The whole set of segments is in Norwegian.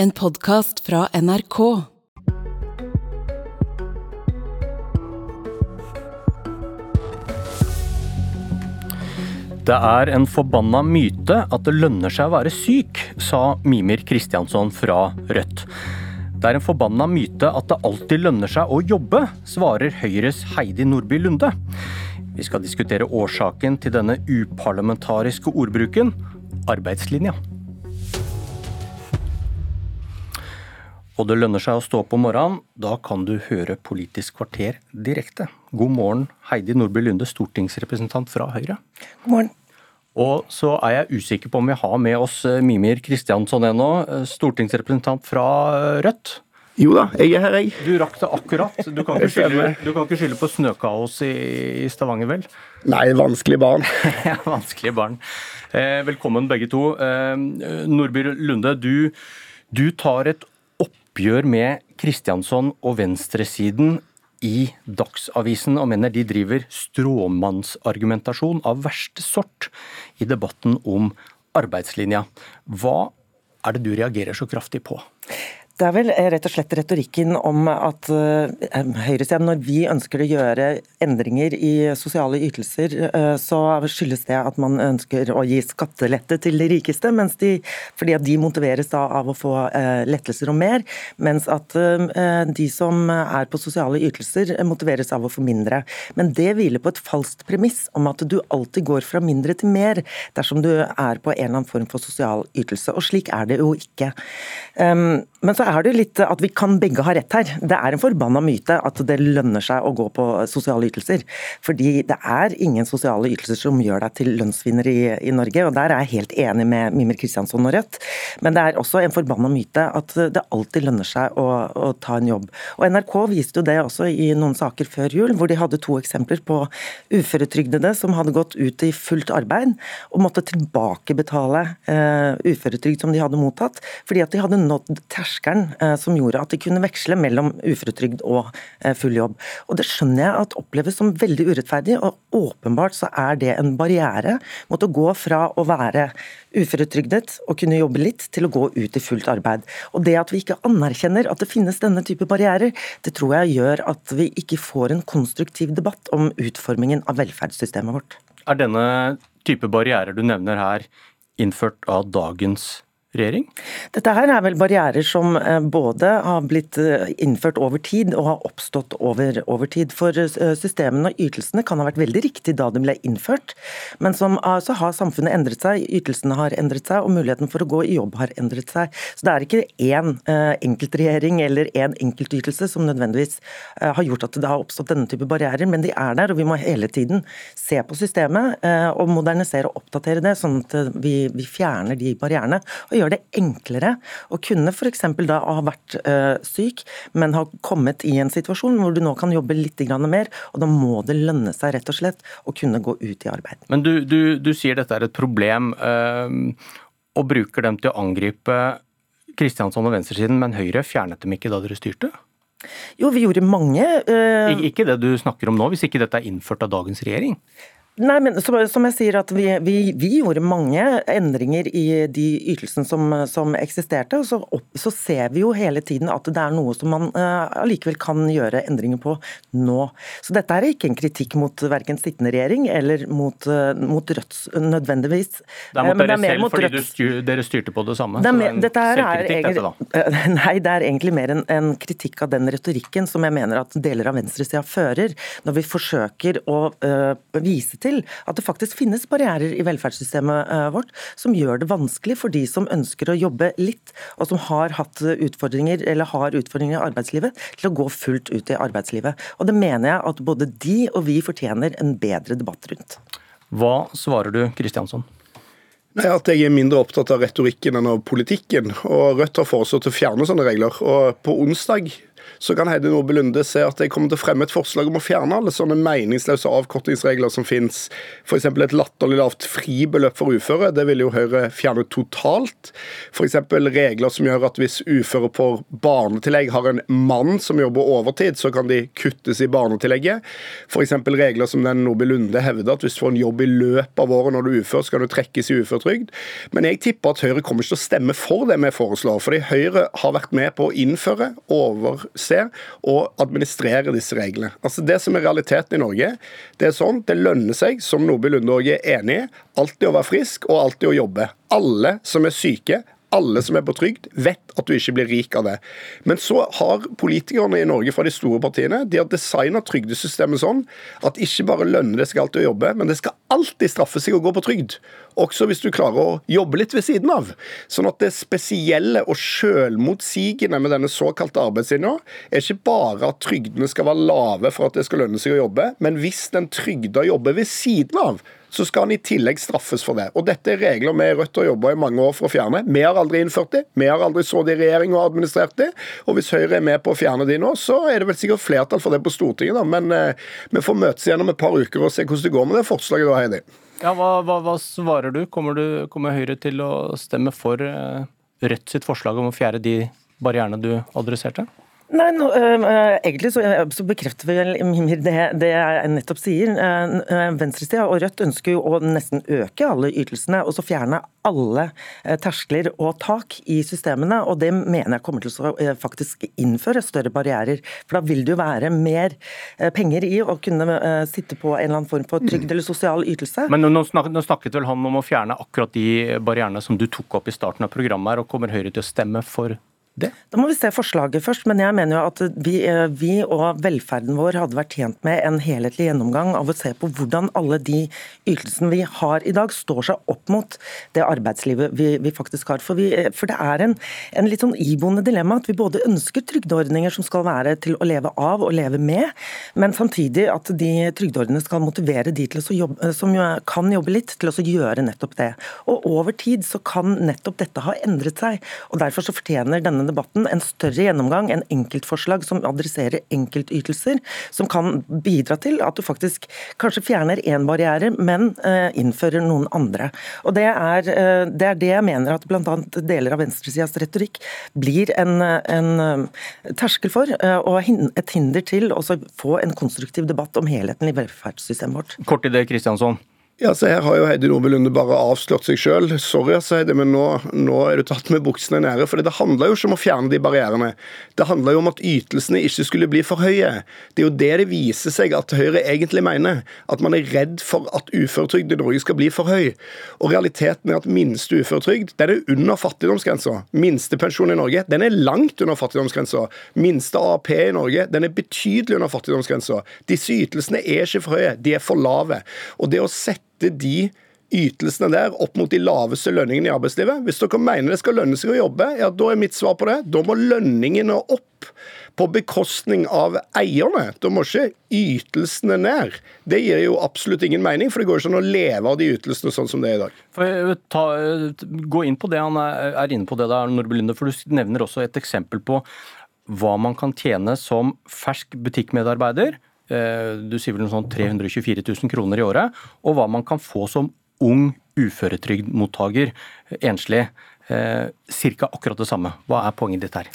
En podkast fra NRK. Det er en forbanna myte at det lønner seg å være syk, sa Mimir Kristjansson fra Rødt. Det er en forbanna myte at det alltid lønner seg å jobbe, svarer Høyres Heidi Nordby Lunde. Vi skal diskutere årsaken til denne uparlamentariske ordbruken arbeidslinja. Og det lønner seg å stå opp om morgenen. Da kan du høre Politisk kvarter direkte. God morgen, Heidi Nordby Lunde, stortingsrepresentant fra Høyre. God morgen. Og så er jeg usikker på om vi har med oss eh, Mimir Kristiansson ennå, eh, stortingsrepresentant fra eh, Rødt. Jo da, jeg er her, jeg. Du rakk det akkurat. Du kan ikke skylde, du kan ikke skylde på snøkaos i, i Stavanger, vel? Nei, vanskelig barn. Ja, Vanskelige barn. Eh, velkommen begge to. Eh, Nordby Lunde, du, du tar et oppgjør med Kristiansson og venstresiden i Dagsavisen og mener de driver stråmannsargumentasjon av verste sort i debatten om arbeidslinja. Hva er det du reagerer så kraftig på? Det er vel rett og slett retorikken om at uh, høyresiden, når vi ønsker å gjøre endringer i sosiale ytelser, så skyldes det at man ønsker å gi skattelette til de rikeste, de, fordi at de motiveres av å få lettelser og mer, mens at de som er på sosiale ytelser, motiveres av å få mindre. Men det hviler på et falskt premiss om at du alltid går fra mindre til mer dersom du er på en eller annen form for sosial ytelse, og slik er det jo ikke. Um, men så er det litt at vi kan begge ha rett her. Det er en forbanna myte at det lønner seg å gå på sosiale ytelser. Fordi det er ingen sosiale ytelser som gjør deg til lønnsvinner i, i Norge. og Der er jeg helt enig med Mimir Kristiansson og Rødt. Men det er også en forbanna myte at det alltid lønner seg å, å, ta en jobb. Og NRK viste jo det også i noen saker før jul, hvor de hadde to eksempler på uføretrygdede som hadde gått ut i fullt arbeid og måtte tilbakebetale uh, uføretrygd som de hadde mottatt, fordi at de hadde nådd terskelen uh, som gjorde at de kunne veksle mellom uføretrygd og uh, full jobb. Og Det skjønner jeg at oppleves som veldig urettferdig, og åpenbart så er det en barriere mot å gå fra å være uføretrygdet og kunne jobbe litt, til å gå ut i fullt arbeid. Og Det at vi ikke anerkjenner at det finnes denne type barrierer, det tror jeg gjør at vi ikke får en konstruktiv debatt om utformingen av velferdssystemet vårt. Er denne type barrierer du nevner her innført av dagens regjering? Dette her er vel barrierer som eh, både har blitt eh, innført over tid og har oppstått over, over tid. For eh, systemene og ytelsene kan ha vært veldig riktig da de ble innført, men som, så har samfunnet endret seg, ytelsene har endret seg og muligheten for å gå i jobb har endret seg. Så det er ikke én enkeltregjering eller én enkeltytelse som nødvendigvis har gjort at det har oppstått denne type barrierer, men de er der, og vi må hele tiden se på systemet og modernisere og oppdatere det, sånn at vi, vi fjerner de barrierene. og gjør det enklere å kunne f.eks. da ha vært uh, syk, men ha kommet i en situasjon hvor du nå kan jobbe litt mer, og da må det lønne seg rett og slett å kunne gå ut i arbeid. Men du, du, du sier dette er et problem, uh, og bruker dem til å angripe Kristiansson og venstresiden, men Høyre fjernet dem ikke da dere styrte? Jo, vi gjorde mange uh... Ikke det du snakker om nå, hvis ikke dette er innført av dagens regjering? Nei, men som, som, jeg sier at vi, vi, vi, gjorde mange endringer i de ytelsene som, som eksisterte. og så, opp, så, ser vi jo hele tiden at det er noe som man uh, kan gjøre endringer på nå. Så dette er ikke en kritikk mot verken sittende regjering eller mot, uh, mot Rødt nødvendigvis. Det er mot dere selv fordi styr, dere styrte på det samme? Det er, det er er egentlig, dette, nei, det er egentlig mer en, en, kritikk av den retorikken som jeg mener at deler av venstresida fører, når vi forsøker å uh, vise til til at det faktisk finnes barrierer i velferdssystemet eh, vårt som gjør det vanskelig for de som ønsker å jobbe litt, og som har hatt utfordringer eller har utfordringer i arbeidslivet, til å gå fullt ut i arbeidslivet. Og Det mener jeg at både de og vi fortjener en bedre debatt rundt. Hva svarer du, Kristiansson? Nei, At jeg er mindre opptatt av retorikken enn av politikken. og Rødt har foreslått å fjerne sånne regler. og På onsdag så kan Heidi Nordby Lunde se at jeg kommer til å fremme et forslag om å fjerne alle sånne meningsløse avkortingsregler som finnes. F.eks. et latterlig lavt fribeløp for uføre. Det vil jo Høyre fjerne totalt. F.eks. regler som gjør at hvis uføre får barnetillegg, har en mann som jobber overtid, så kan de kuttes i barnetillegget. F.eks. regler som den Nordby Lunde hevder, at hvis du får en jobb i løpet av året når du er ufør, så kan du trekkes i uføretrygd. Men jeg tipper at Høyre kommer ikke til å stemme for det vi foreslår. fordi Høyre har vært med på å innføre, overse og administrere disse reglene. Altså Det som er realiteten i Norge, det er sånn, det lønner seg, som Nordby Lunde òg er enig i, alltid å være frisk og alltid å jobbe. Alle som er syke, alle som er på trygd, vet at du ikke blir rik av det. Men så har politikerne i Norge fra de store partiene de har designa trygdesystemet sånn at ikke bare lønner det seg alltid å jobbe, men det skal alltid straffe seg å gå på trygd. Også hvis du klarer å jobbe litt ved siden av. Sånn at det spesielle og selvmotsigende med denne såkalte arbeidslinja er ikke bare at trygdene skal være lave for at det skal lønne seg å jobbe, men hvis den trygda jobber ved siden av, så skal han i tillegg straffes for det. Og Dette er regler vi i Rødt har jobba i mange år for å fjerne. Vi har aldri innført det. Vi har aldri så det i regjering og administrert det. Og hvis Høyre er med på å fjerne de nå, så er det vel sikkert flertall for det på Stortinget, da. Men eh, vi får møtes igjen om et par uker og se hvordan det går med det forslaget da, Heidi. Ja, hva, hva, hva svarer du? Kommer, du? kommer Høyre til å stemme for eh, Rødt sitt forslag om å fjerne de barrierene du adresserte? Nei, no, øh, Egentlig så, så, bekrefter Mimir det, det jeg nettopp sier. Uh, Venstresida og Rødt ønsker jo å nesten øke alle ytelsene, og så fjerne alle terskler og tak i systemene. og Det mener jeg kommer til å faktisk innføre større barrierer. For da vil det jo være mer penger i å kunne sitte på en eller annen form for trygd eller sosial ytelse. Men nå snakket, nå snakket vel han om å fjerne akkurat de barrierene som du tok opp i starten av programmet her, og kommer Høyre til å stemme for det? Da må vi se forslaget først, men jeg mener jo at vi, eh, vi, og velferden vår hadde vært tjent med en helhetlig gjennomgang av å se på hvordan alle de ytelsene vi har i dag, står seg opp mot det arbeidslivet vi, vi faktisk har. For, vi, eh, for, det er en, en litt sånn iboende dilemma at vi både ønsker trygdeordninger som skal være til å leve av og leve med, men samtidig at de trygdeordningene skal motivere de jobbe, som kan jobbe litt, til å gjøre nettopp det. Og over tid så kan nettopp dette ha endret seg. og Derfor så fortjener denne debatten en større gjennomgang enn enkeltforslag som adresserer enkeltytelser, som kan bidra til at du faktisk kanskje fjerner én barriere, men uh, innfører noen andre. Og Det er, uh, det, er det jeg mener at bl.a. deler av venstresidas retorikk blir en, en uh, terskel for, og et hinder til å få en konstruktiv debatt om helheten i velferdssystemet vårt. Kort i det, Kristiansson. Ja, så Her har jo Heidi Nordby Lunde bare avslørt seg sjøl. Sorry, altså, Heidi, men nå, nå, er du tatt med buksene nede. for Det handler jo ikke om å fjerne de barrierene. Det handler jo om at ytelsene ikke skulle bli for høye. Det er jo det det viser seg at Høyre egentlig mener. At man er redd for at uføretrygd i Norge skal bli for høy. Og Realiteten er at minste uføretrygd den er under fattigdomsgrensa. Minstepensjon i Norge den er langt under fattigdomsgrensa. Minste AAP i Norge den er betydelig under fattigdomsgrensa. Disse ytelsene er ikke for høye, de er for lave. Og det å sette sette de ytelsene der opp mot de laveste lønningene i arbeidslivet. Hvis dere mener det skal lønne seg å jobbe, ja, da er mitt svar på det. Da må lønningene opp på bekostning av eierne. Da må ikke ytelsene ned. Det gir jo absolutt ingen mening, for det går ikke an å leve av de ytelsene sånn som det er i dag. Ta, gå inn på det han er inne på det der, Norbelinde, for du nevner også et eksempel på hva man kan tjene som fersk butikkmedarbeider Eh, du sier vel noe sånn 324 000 kroner i året, og hva man kan få som ung uføretrygdmottaker, enslig. Eh, ca. akkurat det samme. Hva er poenget ditt her?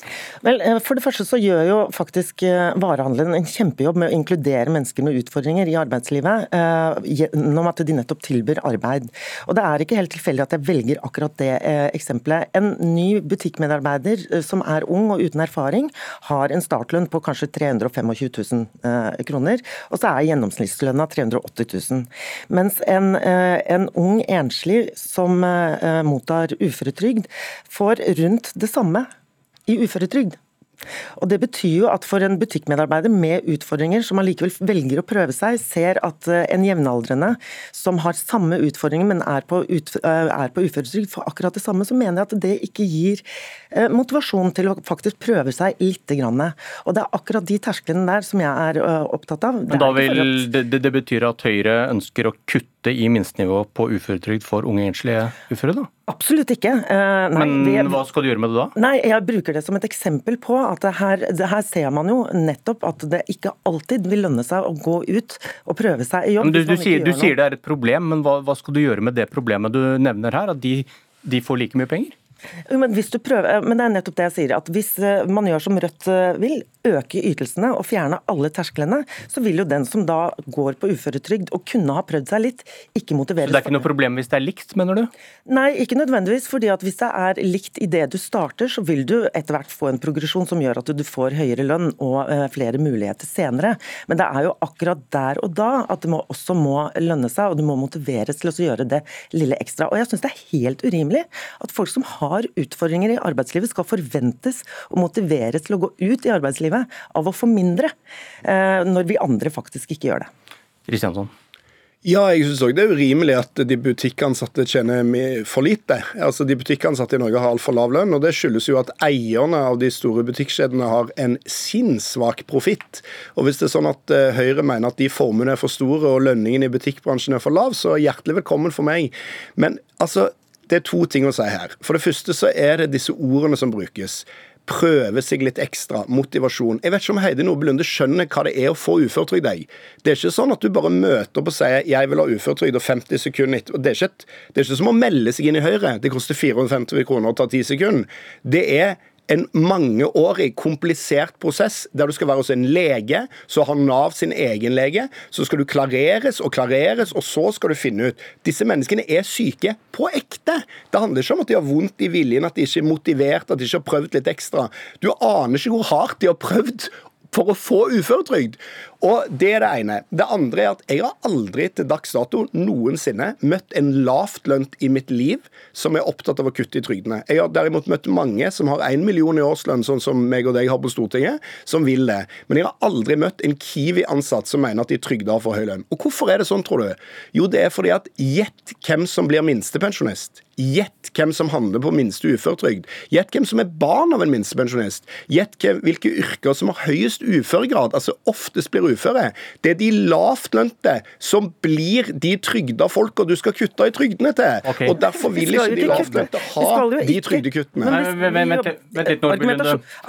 Vel, eh, For det første så gjør jo faktisk eh, varehandelen en kjempejobb med å inkludere mennesker med utfordringer i arbeidslivet gjennom at de nettopp tilbyr arbeid. Og Det er ikke helt tilfeldig at jeg velger akkurat det eksempelet. En ny butikkmedarbeider som er ung og uten erfaring, har en startlønn på kanskje 325 000 kroner, og så er gjennomsnittslønna 380 000. Mens en, en ung enslig som mottar uføretrygd, får rundt det samme i uføretrygd. Og Det betyr jo at for en butikkmedarbeider med utfordringer, som allikevel velger å prøve seg, ser at eh, en jevnaldrende som har samme utfordringer, men er på, ut, eh, er på uføretrygd for akkurat det samme, så mener jeg at det ikke gir eh, motivasjon til å faktisk prøve seg lite grann. Og Det er akkurat de tersklene der som jeg er opptatt av. Det, men da vil, det, det betyr at Høyre ønsker å kutte kutte i minstenivået på uføretrygd for unge enslige uføre, da? Absolutt ikke. Uh, nei, Men vi, hva skal du gjøre med det da? Nei, Jeg bruker det som et eksempel på at det her, det her, ser man jo nettopp at det ikke alltid vil lønne seg å gå ut og prøve seg i jobb. Men du, du, sier, du sier, det er et problem, men hva, hva, skal du gjøre med det problemet du nevner her? At de, de får like mye penger? Men, prøver, men, det er nettopp det jeg sier. at Hvis eh, man gjør som Rødt eh, vil, øke ytelsene og fjerne alle tersklene, så vil jo den som da går på uføretrygd og kunne ha prøvd seg litt, ikke motiveres. Så det er ikke noe problem hvis det er likt, mener du? Nei, ikke nødvendigvis. fordi at hvis det er likt i det du starter, så vil du etter hvert få en progresjon som gjør at du får høyere lønn og flere muligheter senere. Men det er jo akkurat der og da at det må, også må lønne seg, og du må motiveres til å gjøre det lille ekstra. Og jeg syns det er helt urimelig at folk som har utfordringer i arbeidslivet, skal forventes å motiveres til å gå ut i arbeidslivet av å få mindre, eh, når vi andre faktisk ikke gjør det. Kristiansson. Ja, jeg syns òg det er urimelig at de butikkansatte tjener for lite. Altså, De butikkansatte i Norge har altfor lav lønn, og det skyldes jo at eierne av de store butikkjedene har en sinnssvak profitt. Og hvis det er sånn at uh, Høyre mener at de formuene er for store og lønningen i butikkbransjen er for lav, så hjertelig velkommen for meg. Men altså, det er to ting å si her. For det første så er det disse ordene som brukes prøve seg litt ekstra. Motivasjon. Jeg vet ikke om Heidi Nordby Lunde skjønner hva det er å få uføretrygd. Det er ikke sånn at du bare møter opp og sier 'jeg vil ha uføretrygd', og 50 sekunder etter det det er ikke som å melde seg inn i Høyre. Det koster 450 kroner å ta 10 sekunder. Det er en mangeårig, komplisert prosess der du skal være hos en lege, så har Nav sin egen lege, så skal du klareres og klareres, og så skal du finne ut Disse menneskene er syke på ekte. Det handler ikke om at de har vondt i viljen, at de ikke er motivert, at de ikke har prøvd litt ekstra. Du aner ikke hvor hardt de har prøvd for å få uføretrygd. Og Det er det ene. Det andre er at jeg har aldri til dags dato noensinne møtt en lavtlønt i mitt liv som er opptatt av å kutte i trygdene. Jeg har derimot møtt mange som har én million i årslønn, sånn som meg og deg har på Stortinget, som vil det. Men jeg har aldri møtt en Kiwi-ansatt som mener at de trygder har for høy lønn. Og hvorfor er det sånn, tror du? Jo, det er fordi at gjett hvem som blir minstepensjonist. Gjett hvem som handler på minste uføretrygd. Gjett hvem som er barn av en minstepensjonist. Gjett hvilke yrker som har høyest uføregrad, altså oftest blir uføre. Det er de lavtlønte som blir de trygda folka du skal kutte i trygdene til. Okay. Og derfor vil ikke de lavtlønte ha de trygdekuttene.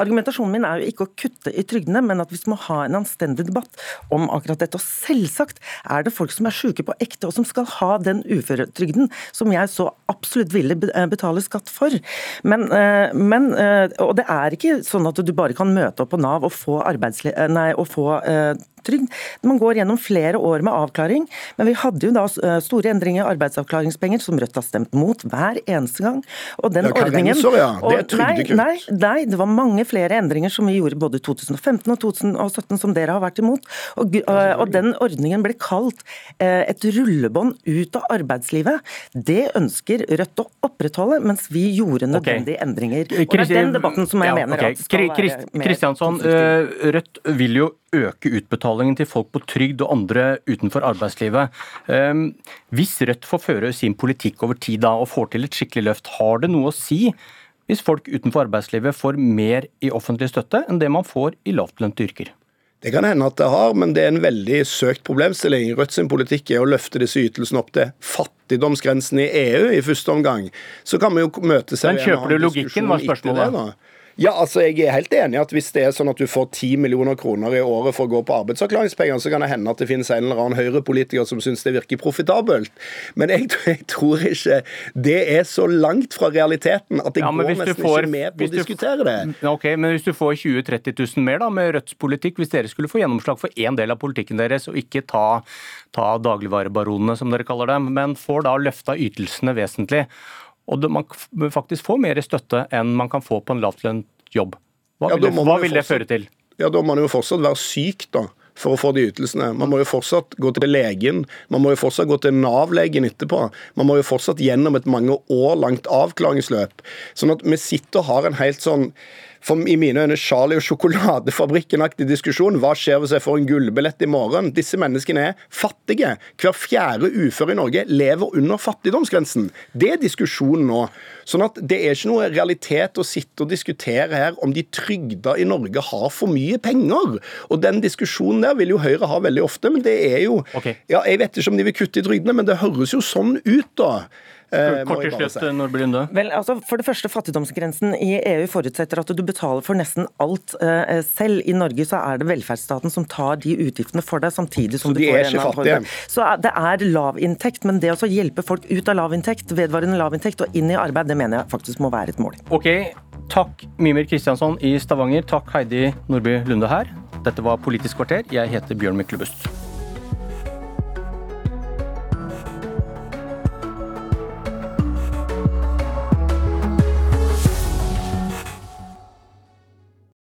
Argumentasjonen min er jo ikke å kutte i trygdene, men at vi må ha en anstendig debatt om akkurat dette. Og selvsagt er det folk som er syke på ekte, og som skal ha den uføretrygden som jeg så absolutt absolutt ville eh, betale skatt for. Men, eh, men, eh, og det er ikke sånn at du bare kan møte opp på Nav og få, nei, og få trygd. Man går gjennom flere år med avklaring, men vi hadde jo da eh, store endringer i arbeidsavklaringspenger, som Rødt har stemt mot hver eneste gang. Og den ordningen så, ja. Det er trygdekutt. Nei, nei, nei, det var mange flere endringer som vi gjorde både i 2015 og 2017 som dere har vært imot. Og, eh, og den ordningen ble kalt eh, et rullebånd ut av arbeidslivet. Det ønsker Rødt å opprettholde, mens vi gjorde nødvendige okay. endringer. Og det er den debatten som jeg ja, mener okay. at skal være mer Kristiansson, Rødt vil jo øke utbetalingen til folk på trygd og andre utenfor arbeidslivet. Ehm, hvis Rødt får føre sin politikk over tid da, og får til et skikkelig løft, har det noe å si hvis folk utenfor arbeidslivet får mer i offentlig støtte enn det man får i lavtlønte yrker? Det kan hende at det har, men det er en veldig søkt problemstilling. Rødt sin politikk er å løfte disse ytelsene opp til fattigdomsgrensen i EU i første omgang. Så kan vi jo møte seg Men kjøper du logikken, var spørsmålet. Ja, altså jeg er helt enig at hvis det er sånn at du får 10 millioner kroner i året for å gå på arbeidsavklaringspenger, så kan det hende at det finnes en eller annen høyrepolitiker som syns det virker profitabelt. Men jeg, jeg, tror ikke det er så langt fra realiteten at det ja, går nesten får, ikke med på å diskutere det. Ok, Men hvis du får 20 000-30 000 mer da med Rødts politikk, hvis dere skulle få gjennomslag for én del av politikken deres, og ikke ta, ta dagligvarebaronene, som dere kaller dem, men får da løfta ytelsene vesentlig og man faktisk får mer støtte enn man kan få på en lavtlønt jobb. Hva, vil, det, hva vil det føre til? Ja, Da må man jo fortsatt være syk, da for å få de ytelsene. Man må jo fortsatt gå til legen, man må jo fortsatt gå til Nav-legen etterpå. Man må jo fortsatt gjennom et mange år langt avklaringsløp. Sånn at vi sitter og har en helt sånn for i mine øyne Charlie og sjokoladefabrikken-aktig diskusjon. Hva skjer hvis jeg får en gullbillett i morgen? Disse menneskene er fattige. Hver fjerde ufør i Norge lever under fattigdomsgrensen. Det er diskusjonen nå. Sånn at Det er ikke noe realitet å sitte og diskutere her om de trygda i Norge har for mye penger. Og Den diskusjonen der vil jo Høyre ha veldig ofte, men det er jo okay. ja, Jeg vet ikke om de vil kutte i trygdene, men det høres jo sånn ut, da. Eh, Kort til slutt, Nordby Lunde. Vel, altså, for det første, Fattigdomsgrensen i EU forutsetter at du betaler for nesten alt uh, selv. I Norge så er det velferdsstaten som tar de utgiftene for deg, samtidig som så de du får er ikke fattige? Så det er lavinntekt, men det å hjelpe folk ut av lavinntekt, vedvarende lavinntekt og inn i arbeid, det mener jeg faktisk må være et mål. Ok, Takk Mimir Kristiansson i Stavanger. Takk Heidi Nordby Lunde her. Dette var Politisk kvarter. Jeg heter Bjørn Myklebust.